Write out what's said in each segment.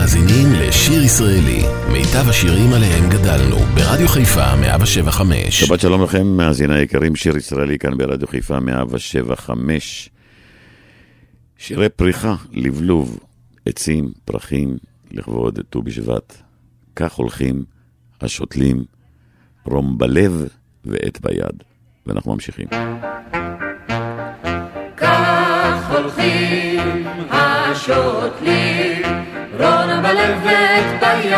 מאזינים לשיר ישראלי, מיטב השירים עליהם גדלנו, ברדיו חיפה 175. שבת שלום לכם, מאזיני היקרים, שיר ישראלי כאן ברדיו חיפה 175. שירי פריחה, לבלוב, עצים, פרחים, לכבוד ט"ו בשבט. כך הולכים השותלים, רום בלב ועט ביד. ואנחנו ממשיכים. כך הולכים השותלים, רון בלב ועט ביד,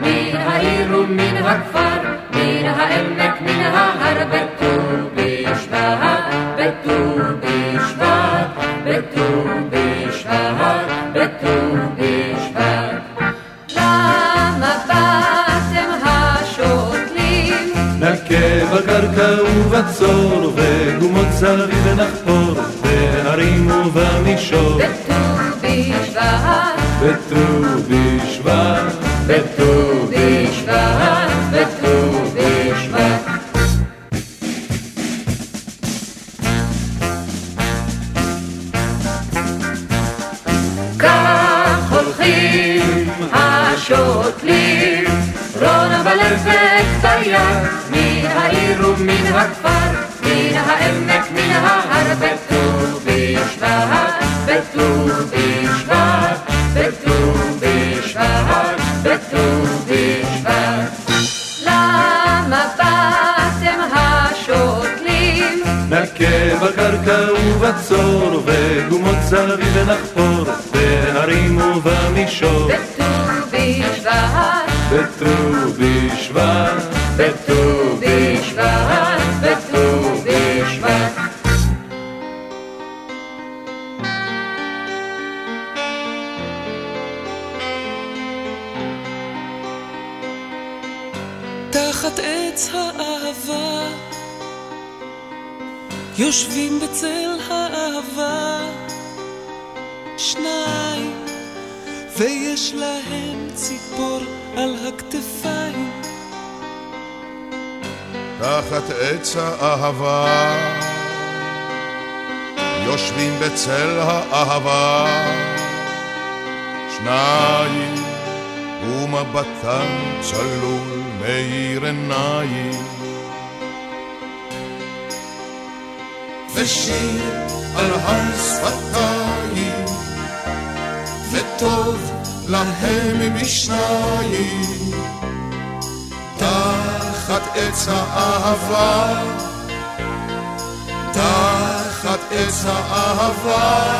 מן העיר ומן הכפר, מן העמק, מן ההר, בט"ו בשבט, בט"ו בשבט, בט"ו בשבט, בט"ו בשבט. למה באתם השותלים? נכה בקרקע ובצור, וגומות סביב נחפור, בהרים ובמישור, בט"ו בט"ו בשבט, בט"ו בשבט, בט"ו בשבט. כך הולכים השותלים, רון ועט ביד, מן העיר ומן הכפר, מן העמק, מן ההר, בט"ו בשבט, בט"ו בשבט, בט"ו בשבט, בט"ו בשבט. ובצור, וגומות סביב נחפור, בהרים ובמישור, בט"ו בשבט, בט"ו בשבט, בט"ו בשבט, יושבים בצל האהבה, שניים, ויש להם ציפור על הכתפיים. תחת עץ האהבה, יושבים בצל האהבה, שניים, ומבטם צלול מאיר עיניים. ושיר על הר שפתיים, וטוב להם משניים. תחת עץ האהבה, תחת עץ האהבה.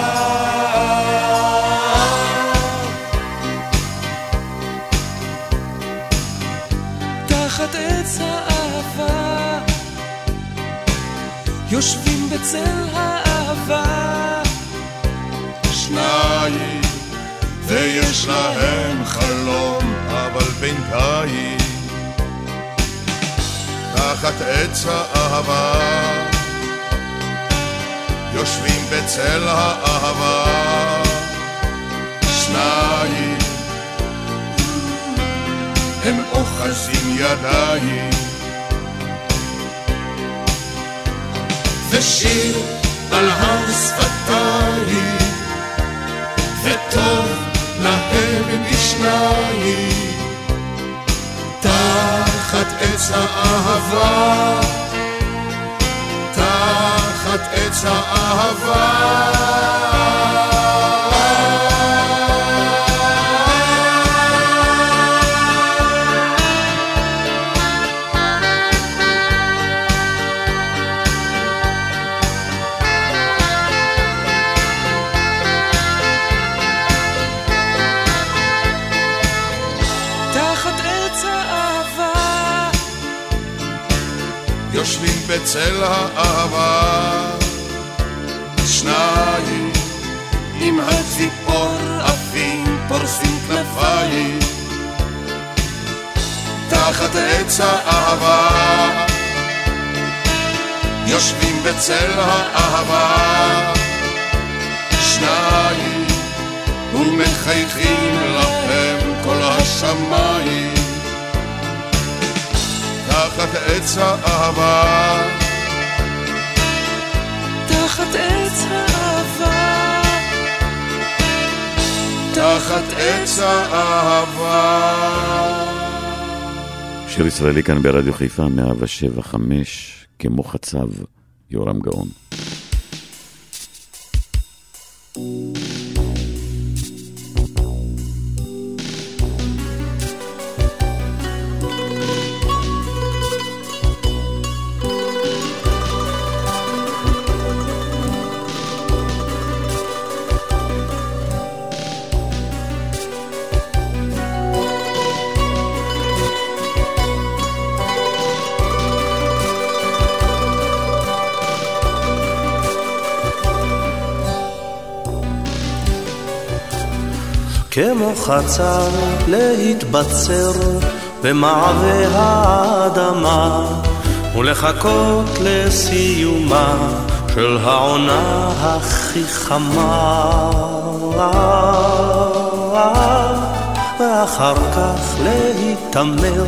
תחת עץ יושבים בצל האהבה, שניים, ויש להם חלום, אבל בינתיים, תחת עץ האהבה, יושבים בצל האהבה, שניים, הם אוחזים ידיים. ושיר על הר שפתיים, וטוב להם משניים, תחת עץ האהבה, תחת עץ האהבה. בצל האהבה, שניים עם הציפור עפים פורסים כנפיים, תחת עץ האהבה, יושבים בצל האהבה, שניים ומחייכים לכם כל השמיים. תחת עץ האהבה, תחת עץ האהבה, תחת עץ האהבה. שיר ישראלי כאן ברדיו חיפה, 175, כמו חצב, יורם גאון. כמו חצר להתבצר במעבה האדמה ולחכות לסיומה של העונה הכי חמה. ואחר כך להיתמר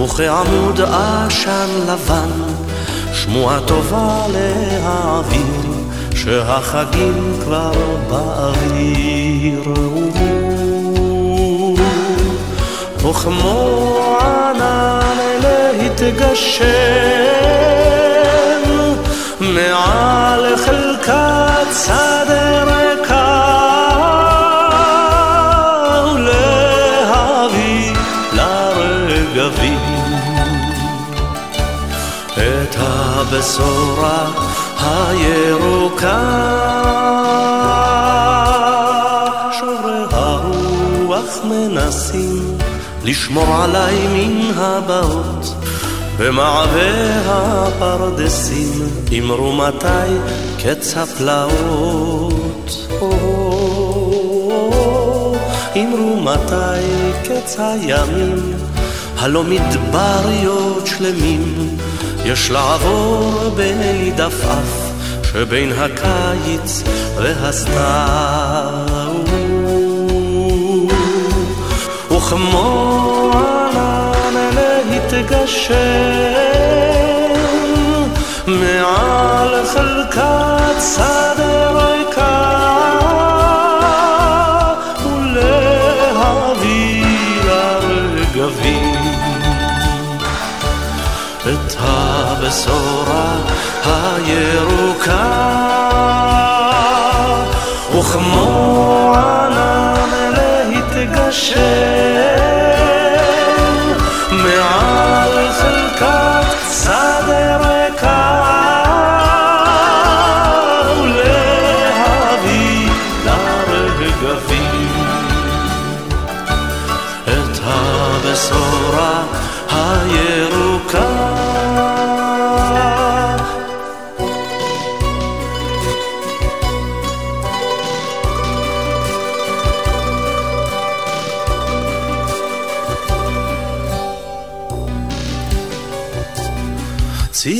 וכעמוד עשן לבן שמועה טובה להעביר שהחגים כבר באוויר וכמו ענן להתגשם מעל חלקת שדה ריקה ולהביא לרגבים את הבשורה הירוקה. שוברי הרוח מנסים לשמור עליי מן הבאות. במעבה הפרדסים אמרו מתי קץ הפלאות. אמרו מתי קץ הימים הלא מדבריות שלמים. יש לעבור דפאף שבין הקיץ והסתיו וכמו ענן להתגשם מעל חלקת שדה ריקה הבשורה הירוקה וכמו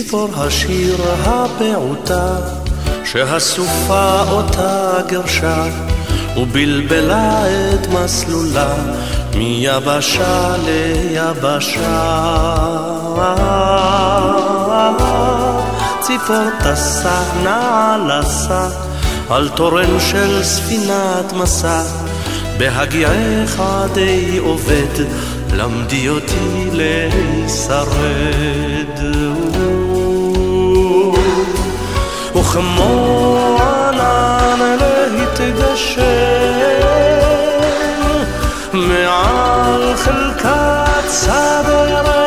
ציפור השיר הפעוטה שהסופה אותה גרשה ובלבלה את מסלולה מיבשה ליבשה. ציפור טסה נעלסה על תורן של ספינת מסע בהגיעך די עובד למדי אותי להישרד וכמו ענן להתגשם מעל חלקת שדה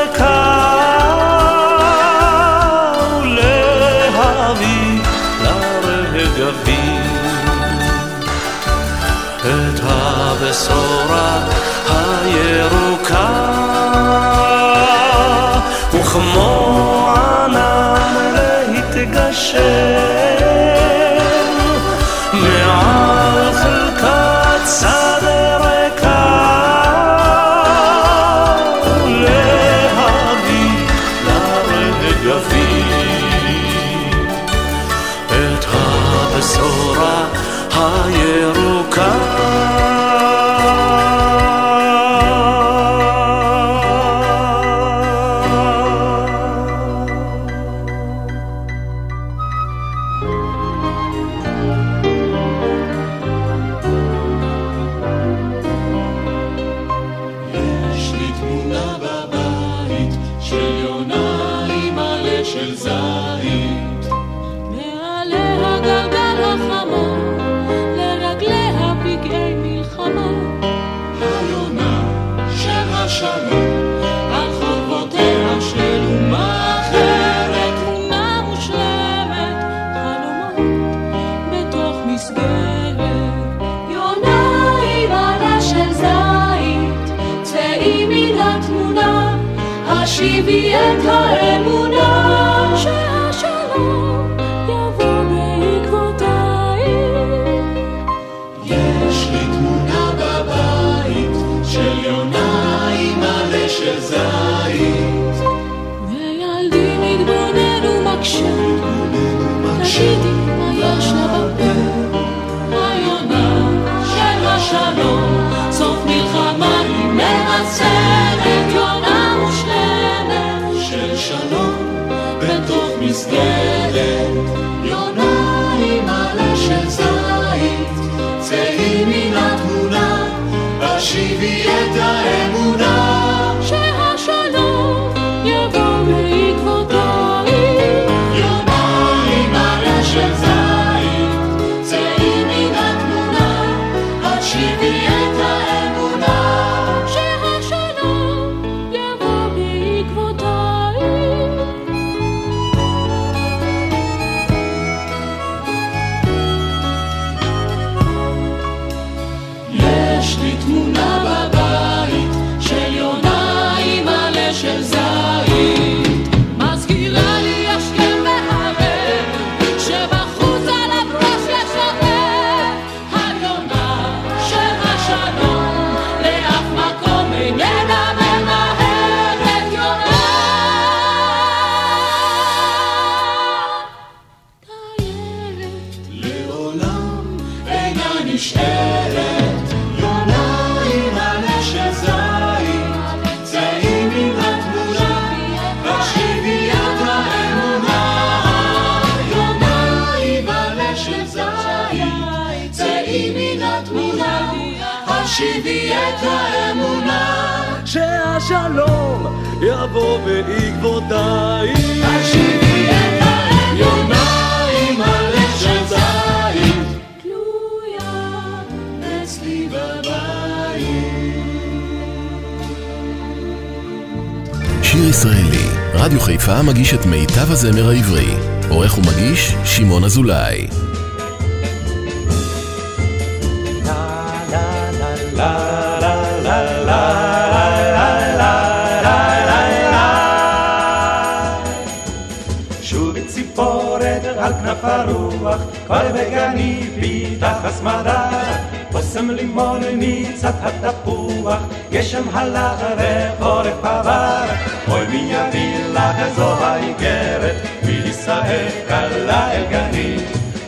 אוי מי יביא לך זו האיגרת, מישראל קלה אל גני.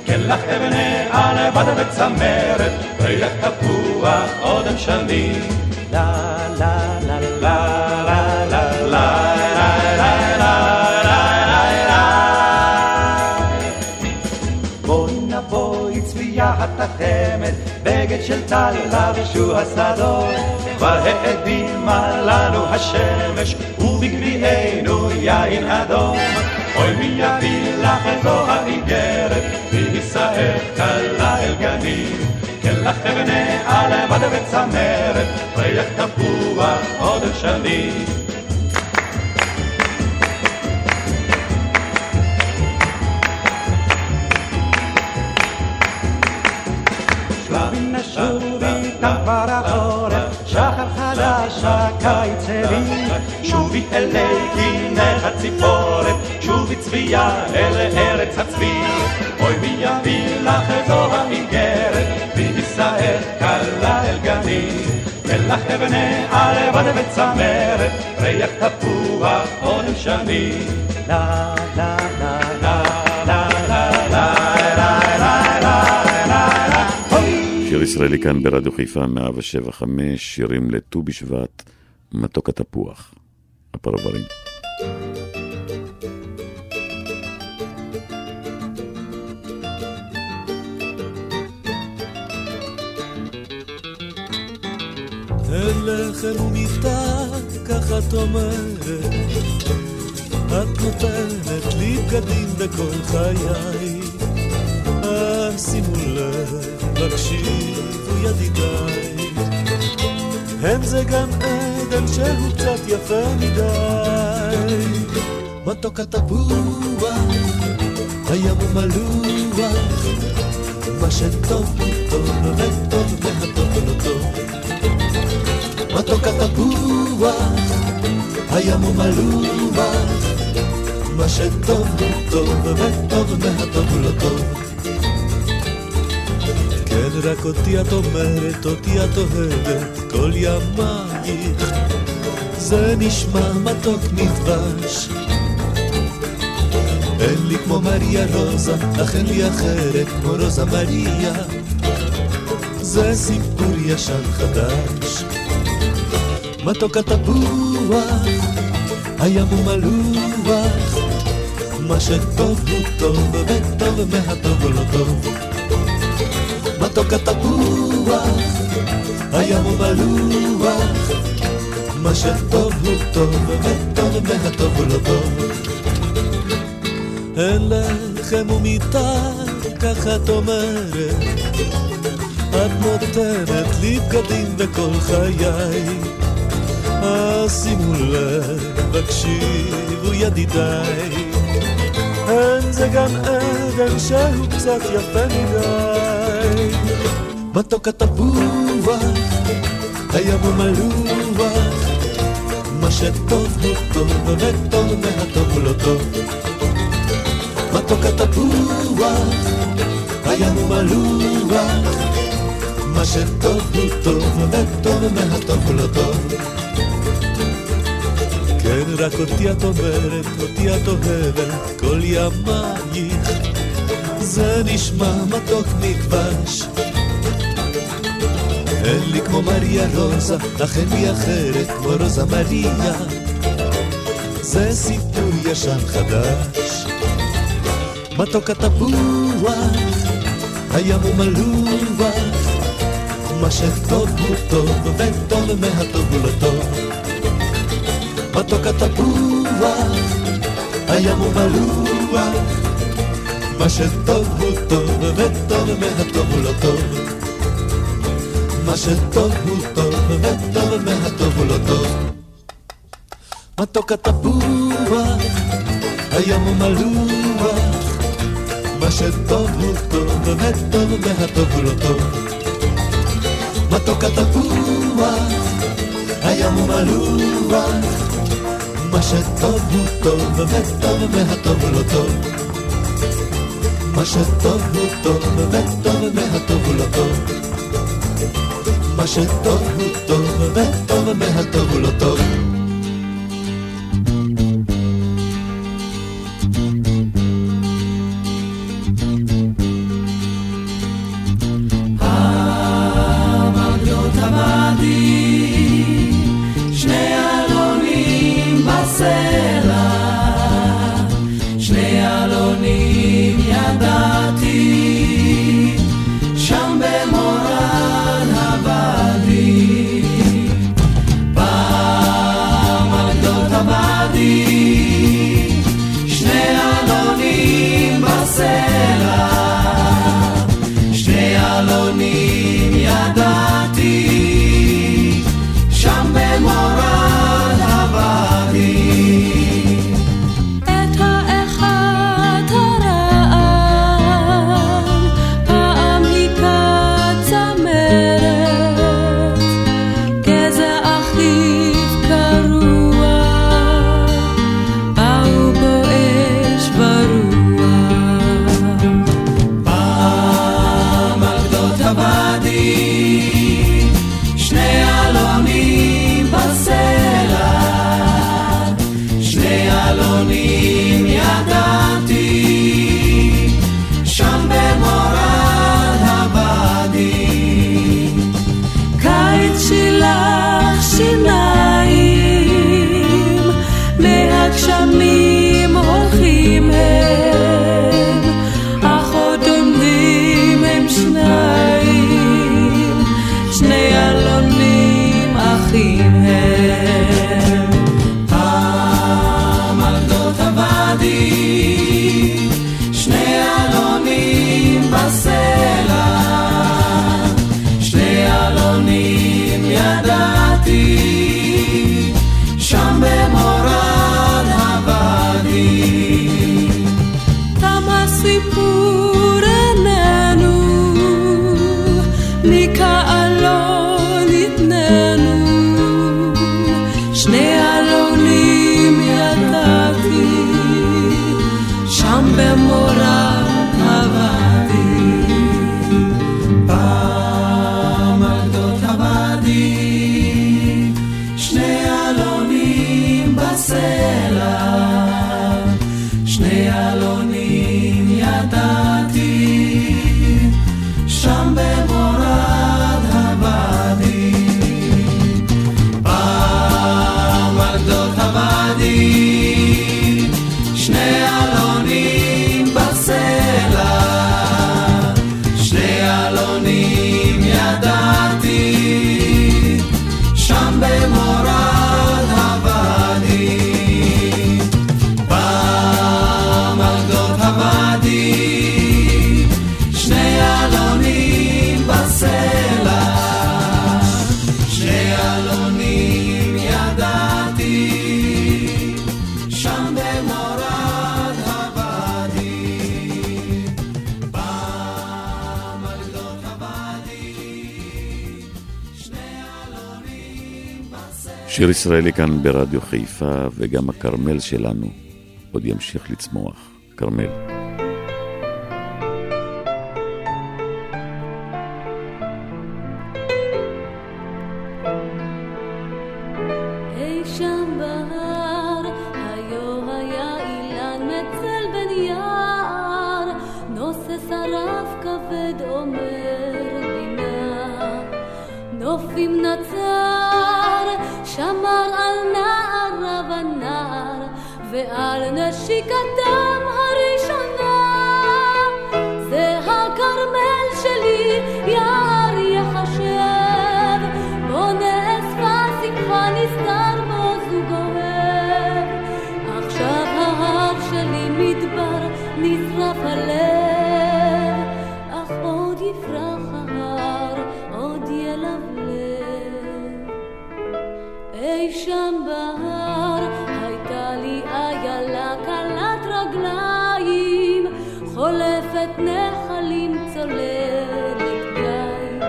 כן לך אבני ענבד וצמרת, ריח תפוח אודם שני. לה לה לה לה לה לה לה התחמת, בגד של טל לבשו השדות. כבר האדימה לנו השמש, ובגביענו יין אדום. אוי מי יביא לך את זו האיגרת, מישראל קלה אל גנים. כן לך אבני עלבד וצמרת, ריח תפוח עוד שנים. שלבי נשובי תם כבר הקיץ הביא. שובי אלי קינת הציפורת, שובי צביה אל ארץ הצבי. אוי מי יביא לך זו האיגרת, מישראל קלה אל גנים. מלח אבני עלבד וצמרת, ריח תפוח עוד שנים. לה לה לה לה ישראלי כאן ברדיו חיפה 175, שירים לט"ו בשבט, מתוק התפוח, הפרברים. אין לחם ומיטה, כך את אומרת, את נותנת לי בגדים בכל חיי. אז שימו לב, תקשיבו ידידיי. הם זה גן עדן שהוא קצת יפה מדי. מתוק התפוח, הים הוא מלוח, מה שטוב טוב וטוב והטוב לא טוב. מתוק התפוח, הים הוא מלוח, מה שטוב טוב וטוב והטוב לא טוב. כן, רק אותי את אומרת, אותי את אוהבת, כל ימייך. זה נשמע מתוק מדבש. אין לי כמו מריה רוזה, אך אין לי אחרת כמו רוזה מריה. זה סיפור ישן חדש. מתוק התפוח, הים הוא מלוח, מה שטוב הוא טוב, וטוב מהטוב הוא לא טוב. מתוק התפוח, הים הוא מלוח, מה שטוב הוא טוב, וטוב מהטוב הוא לא טוב. אין לחם ומיטה, ככה את אומרת, את נותנת לי בגדים בכל חיי. אז שימו לב, הקשיבו ידידיי. אין זה גן עדן שהוא קצת יפה מדי. מתוק התפוח, הים הוא מלוח, מה שטוב הוא טוב, וטוב מהטוב הוא לא טוב. מתוק התפוח, הים הוא מלוח, מה שטוב הוא טוב, וטוב מהטוב הוא לא טוב. כן, רק אותי את אומרת, אותי את אוהבת, כל ימייך. זה נשמע מתוק מדבש. אין לי כמו מריה רוזה, אין לי אחרת כמו רוזה מריה. זה סיפור ישן חדש. מתוק התפוח, הים הוא מלוח, מה שטוב הוא טוב, וטוב מהטוב הוא לא טוב. מתוק התפוח, הים הוא מלוח, מה שטוב הוא טוב, וטוב מהטוב הוא לא טוב. מה שטוב הוא טוב, וטוב מהטוב הוא לא טוב. מתוק התפוח, הים הוא מלוח, מה שטוב הוא טוב, וטוב מהטוב הוא לא טוב. מתוק התפוח, הים הוא מלוח, מה שטוב הוא טוב, וטוב מהטוב הוא לא טוב. מה שטוב הוא טוב, וטוב מהטוב הוא לא טוב. מה שטוב הוא טוב, וטוב מהטוב הוא לא טוב. שיר ישראלי כאן ברדיו חיפה, וגם הכרמל שלנו עוד ימשיך לצמוח. כרמל. חולפת נחלים צוללת גיא,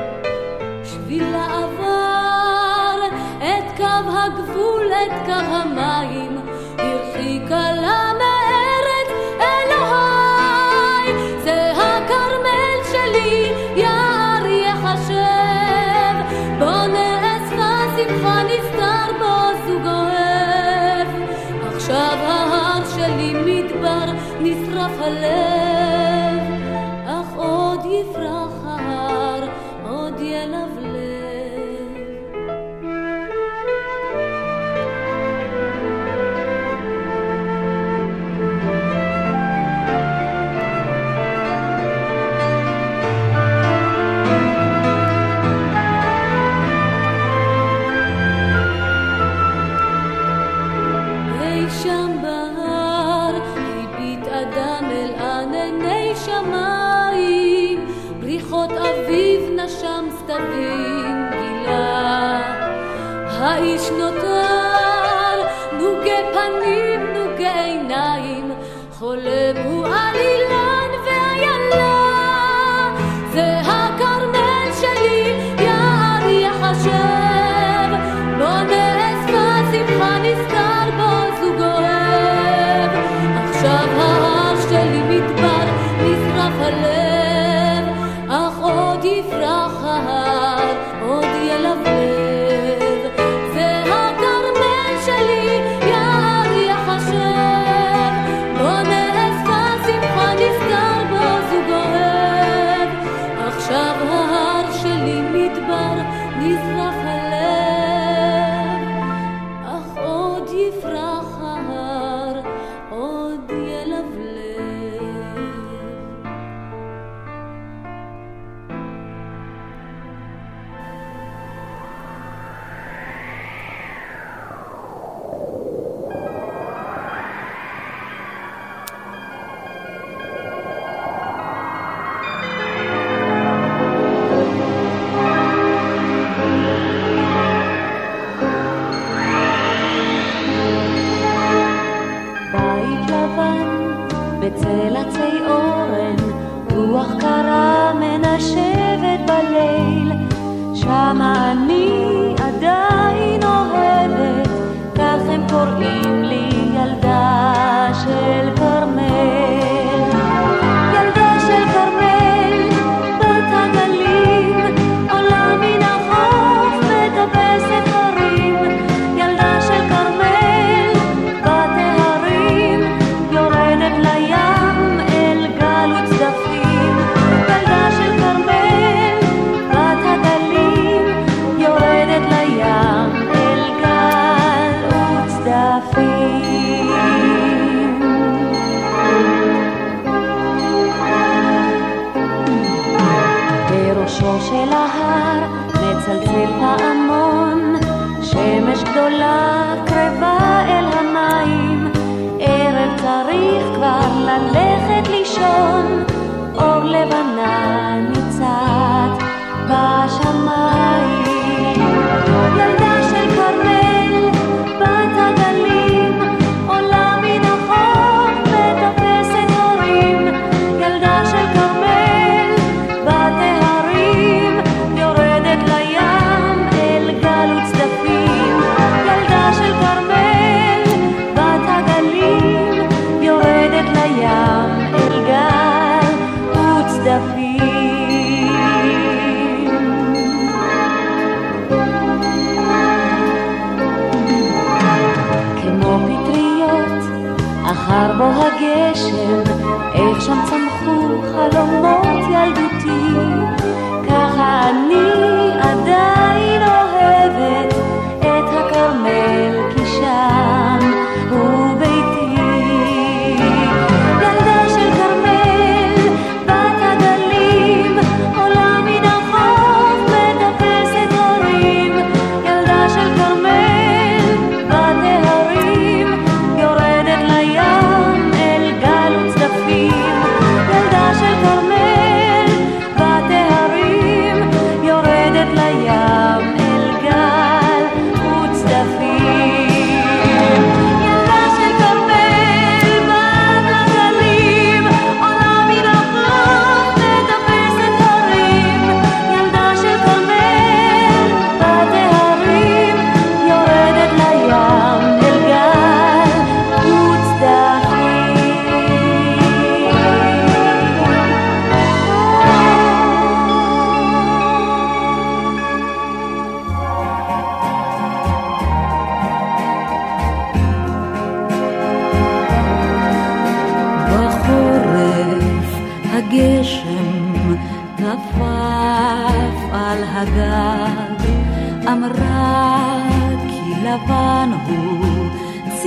שביל העבר, את קו הגבול, את קו המים.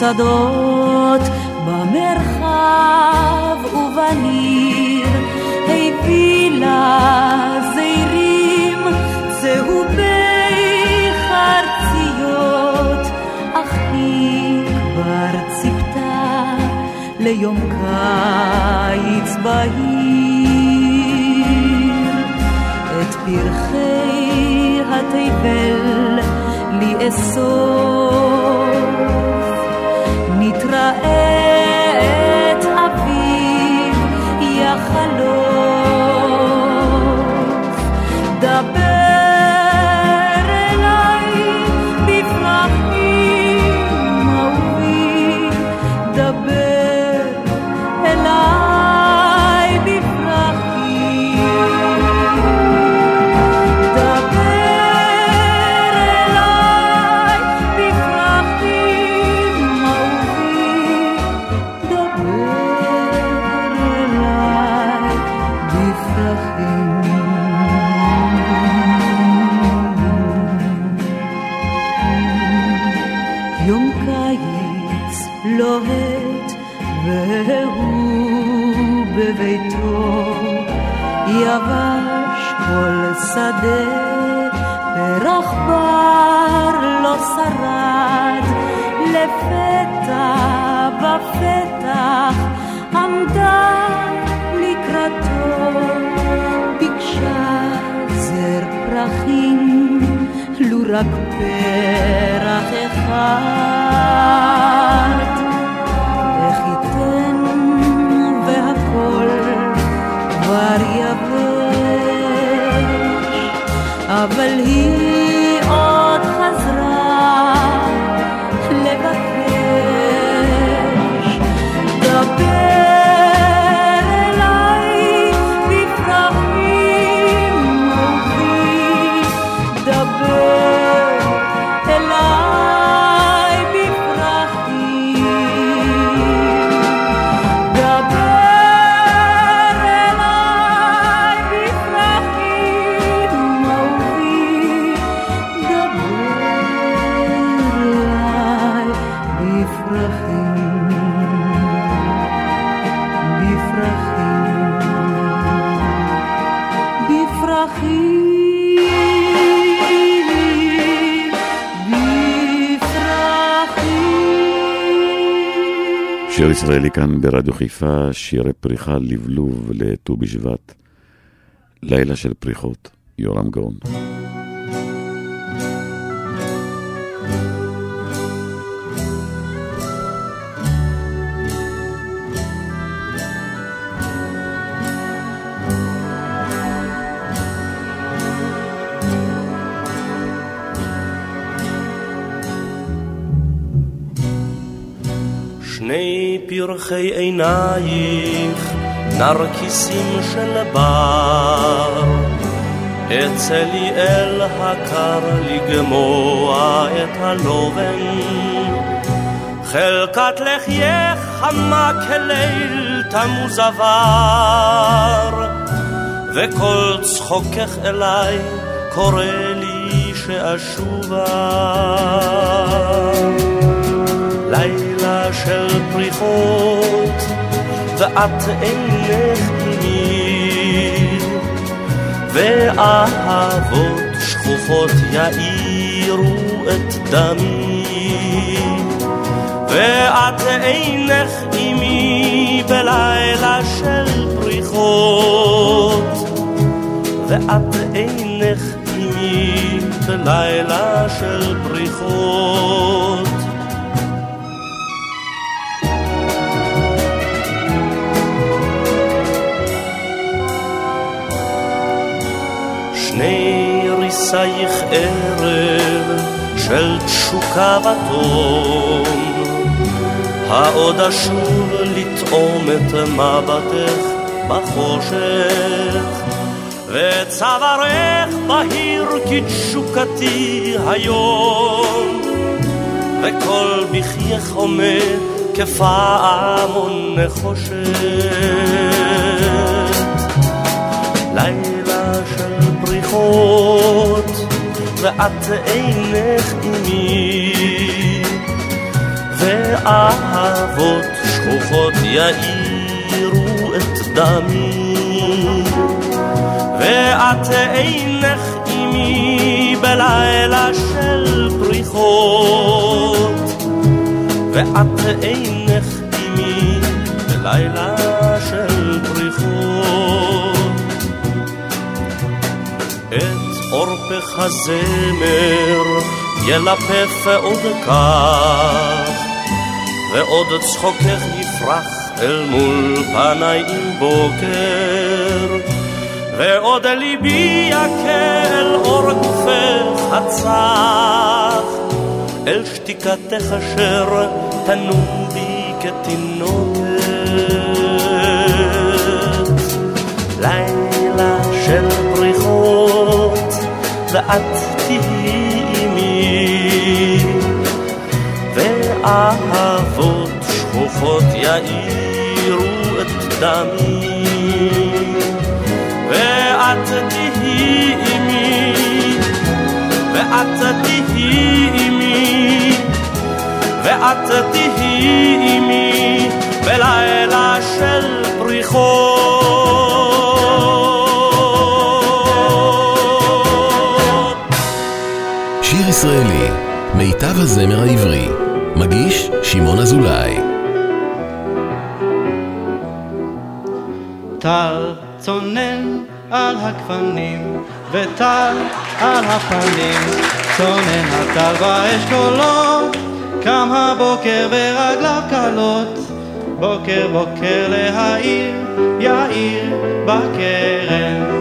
בשדות, במרחב ובניר, הפילה זעירים, צהובי חרציות, אך היא כבר ציפתה ליום קיץ בהיר. את פרחי התבל לאסור 花落。שיר ישראלי כאן ברדיו חיפה, שירי פריחה לבלוב לט"ו בשבט. לילה של פריחות, יורם גאון. פרחי עינייך, נרקיסים של בר, אצא לי אל הקר לגמוע את הלובן, חלקת לחייך חמה כליל תמוז עבר, וכל צחוקך אליי קורא לי שאשובה. של פריחות, ואת אינך עימי, ואהבות שכוחות יאירו את דמי, ואת אינך עימי בלילה של פריחות, ואת אינך עימי בלילה של פריחות. שני ריסייך ערב של תשוקה ותום, העוד אשוב לטעום את מבטך בחושך, וצווארך בהיר כתשוקתי היום, וכל בחייך עומד כפעמון נחושת. לילה פריחות, ואת אינך עימי, ואהבות שכוחות יאירו את דמי, ואת אינך עימי בלילה של פריחות, ואת אינך עימי בלילה עורפך הזמר ילפף עוד כך, ועוד צחוקך יפרח אל מול פניי עם בוקר, ועוד ליבי יכה אל אור גופך הצח, אל שתיקתך אשר תנום בי כתינוקת. ואת תהיי עימי, ואהבות שכוחות יאירו את דמי, ואת תהיי עימי, ואת תהיי עימי, ואת תהיי עימי, בלילה של פריחות. שיר ישראלי, מיטב הזמר העברי. מגיש שמעון אזולאי. טל צונן על הגפנים, וטל על הפנים, צונן הטל באשכולות, קם הבוקר ורגליו קלות, בוקר בוקר להעיר, יאיר בכרם.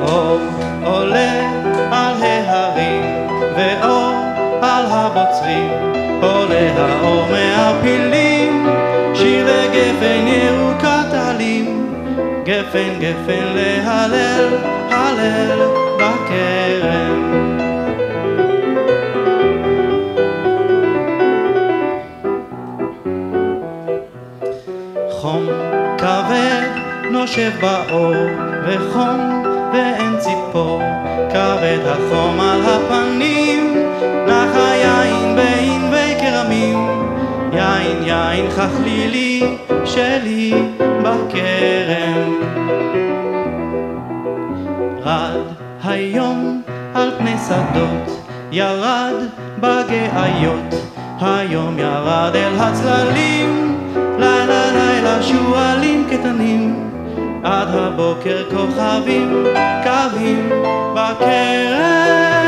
אור עולה הבוצרים, עולה האור מהפילים, שירי גפן ירוקת עלים, גפן גפן להלל, הלל בכרם. חום כבד נושב באור, וחום ואין ציפור, כבד החום על הפנים, נח היין בענבי כרמים, יין יין חכלילי שלי בכרם. רד היום על פני שדות, ירד בגאיות, היום ירד אל הצללים, לילה לילה שועלים קטנים, עד הבוקר כוכבים קווים בכרם.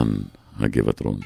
אילן, הגבעתרון.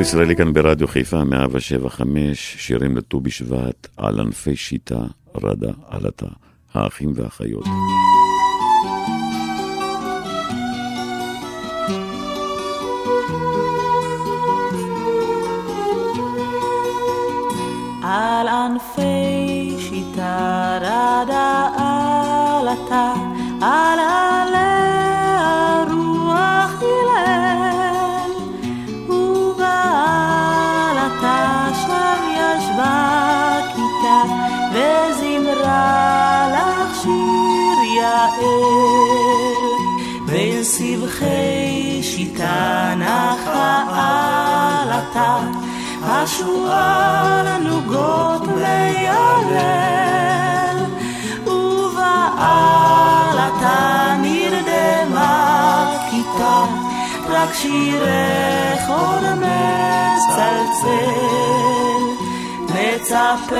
שיר ישראלי כאן ברדיו חיפה, 175, שירים לט"ו בשבט, על ענפי שיטה, רדה, עלתה, האחים והאחיות. על ענפי שיטה רדה עלתה, על סבכי שיטה נחה עלתה, השועל הנוגות מיילל, ובעלתה נרדמה כיתה, רק שירך עוד מצלצל, מצפה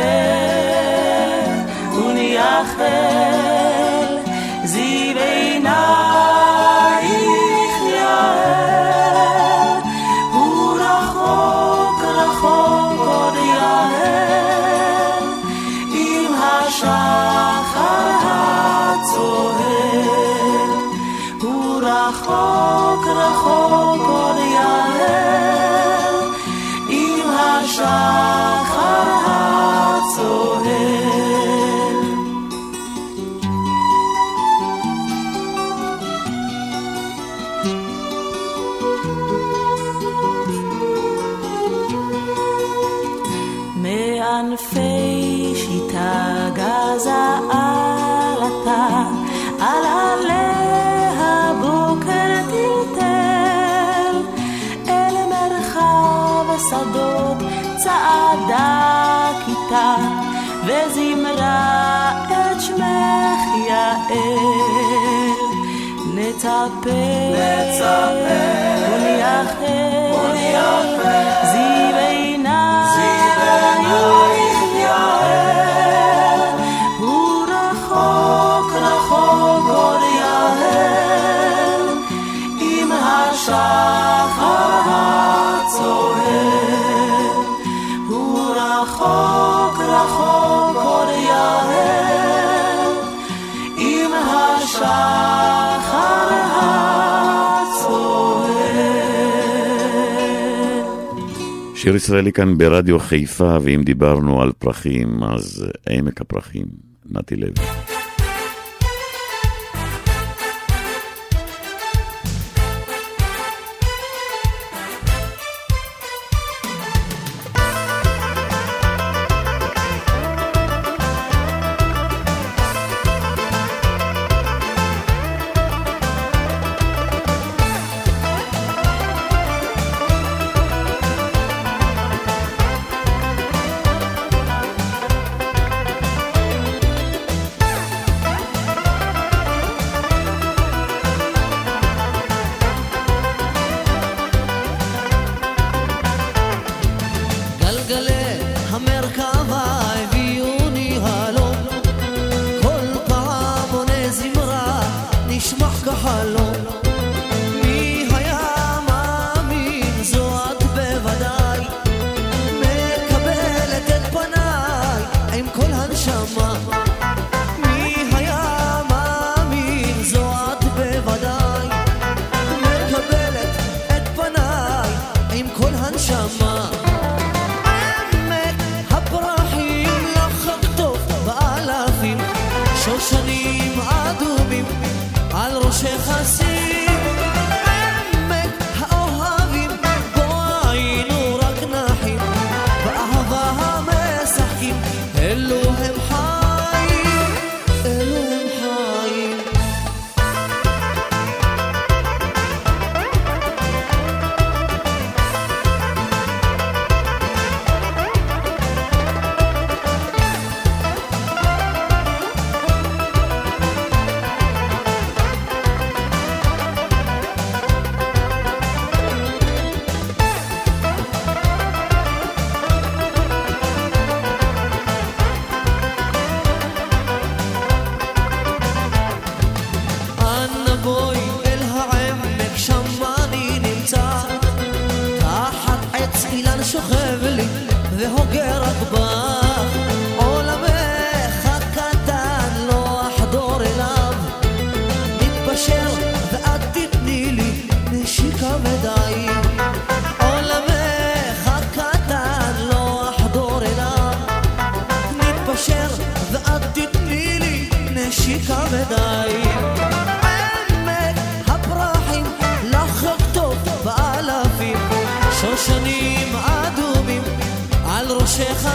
ונייחל, זיו עינייך ישראלי כאן ברדיו חיפה, ואם דיברנו על פרחים, אז עמק הפרחים, נתי לוי.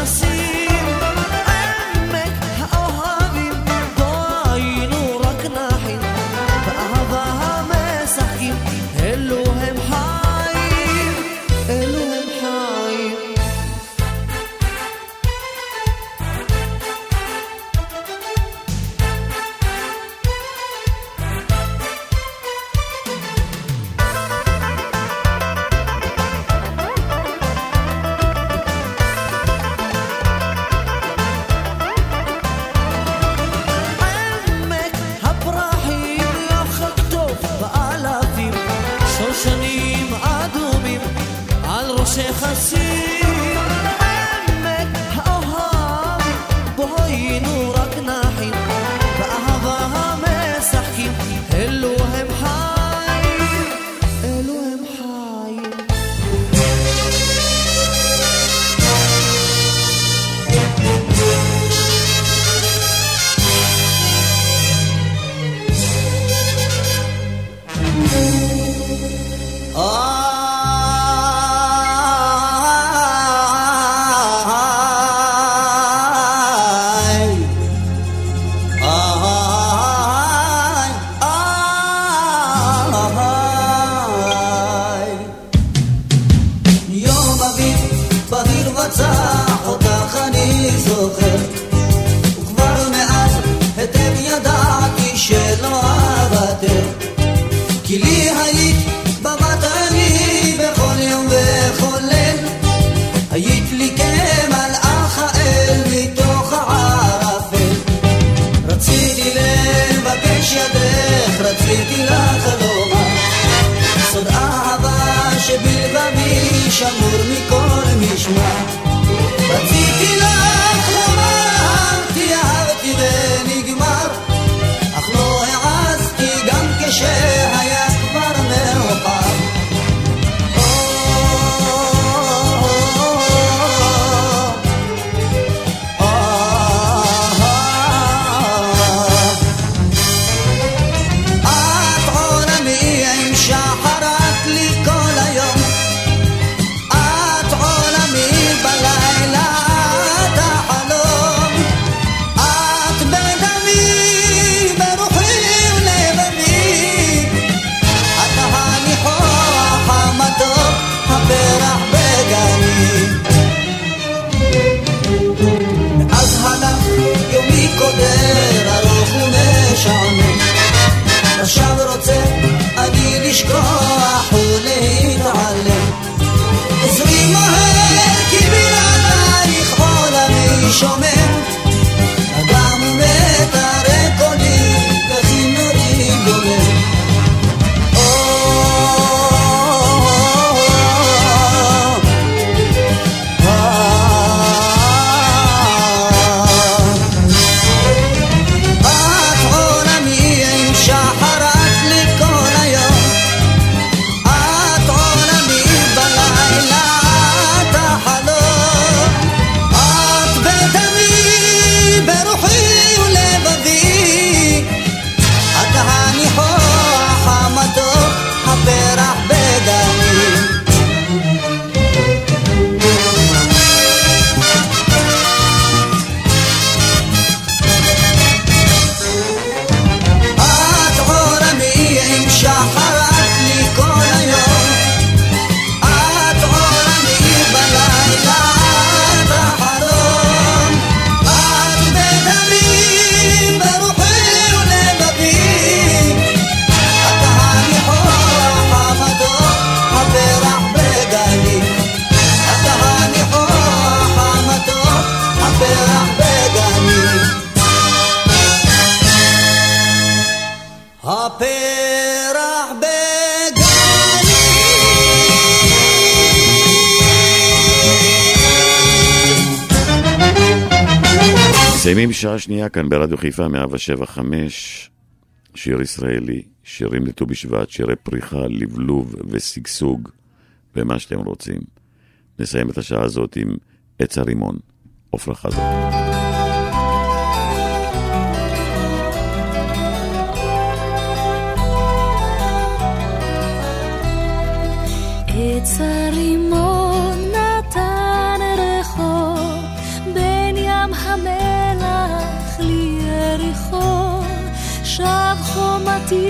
see Argentina. מסיימים שעה שנייה כאן ברדיו חיפה 175, שיר ישראלי, שירים לט"ו בשבט, שירי פריחה, לבלוב ושגשוג, ומה שאתם רוצים. נסיים את השעה הזאת עם עץ הרימון, עפרה חזק. עץ הרימון שב חומתי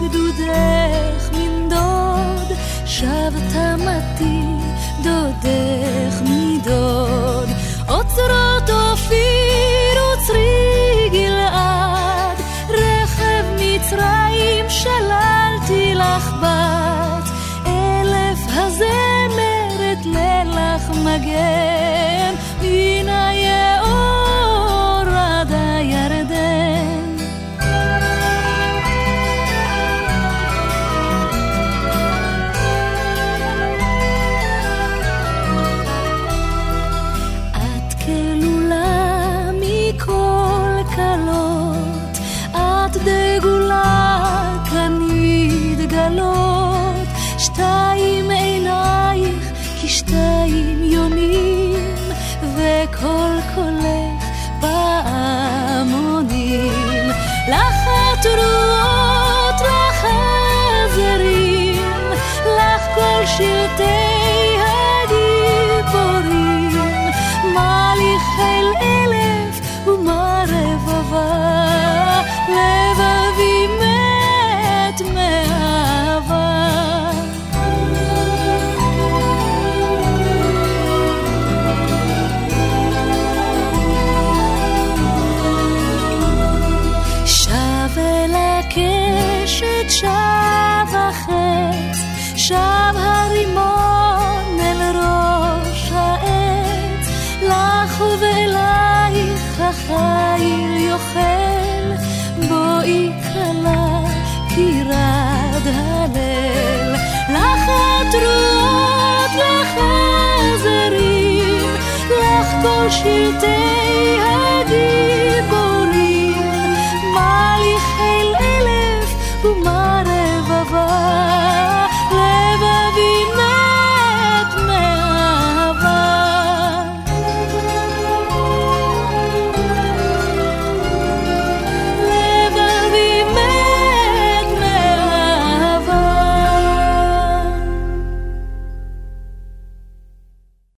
גדודך מן דוד שב תמתי דודך מדוד. אוצרות אופיר וצרי גלעד רכב מצרים שללתי לך בת. אלף הזמרת לילך מגן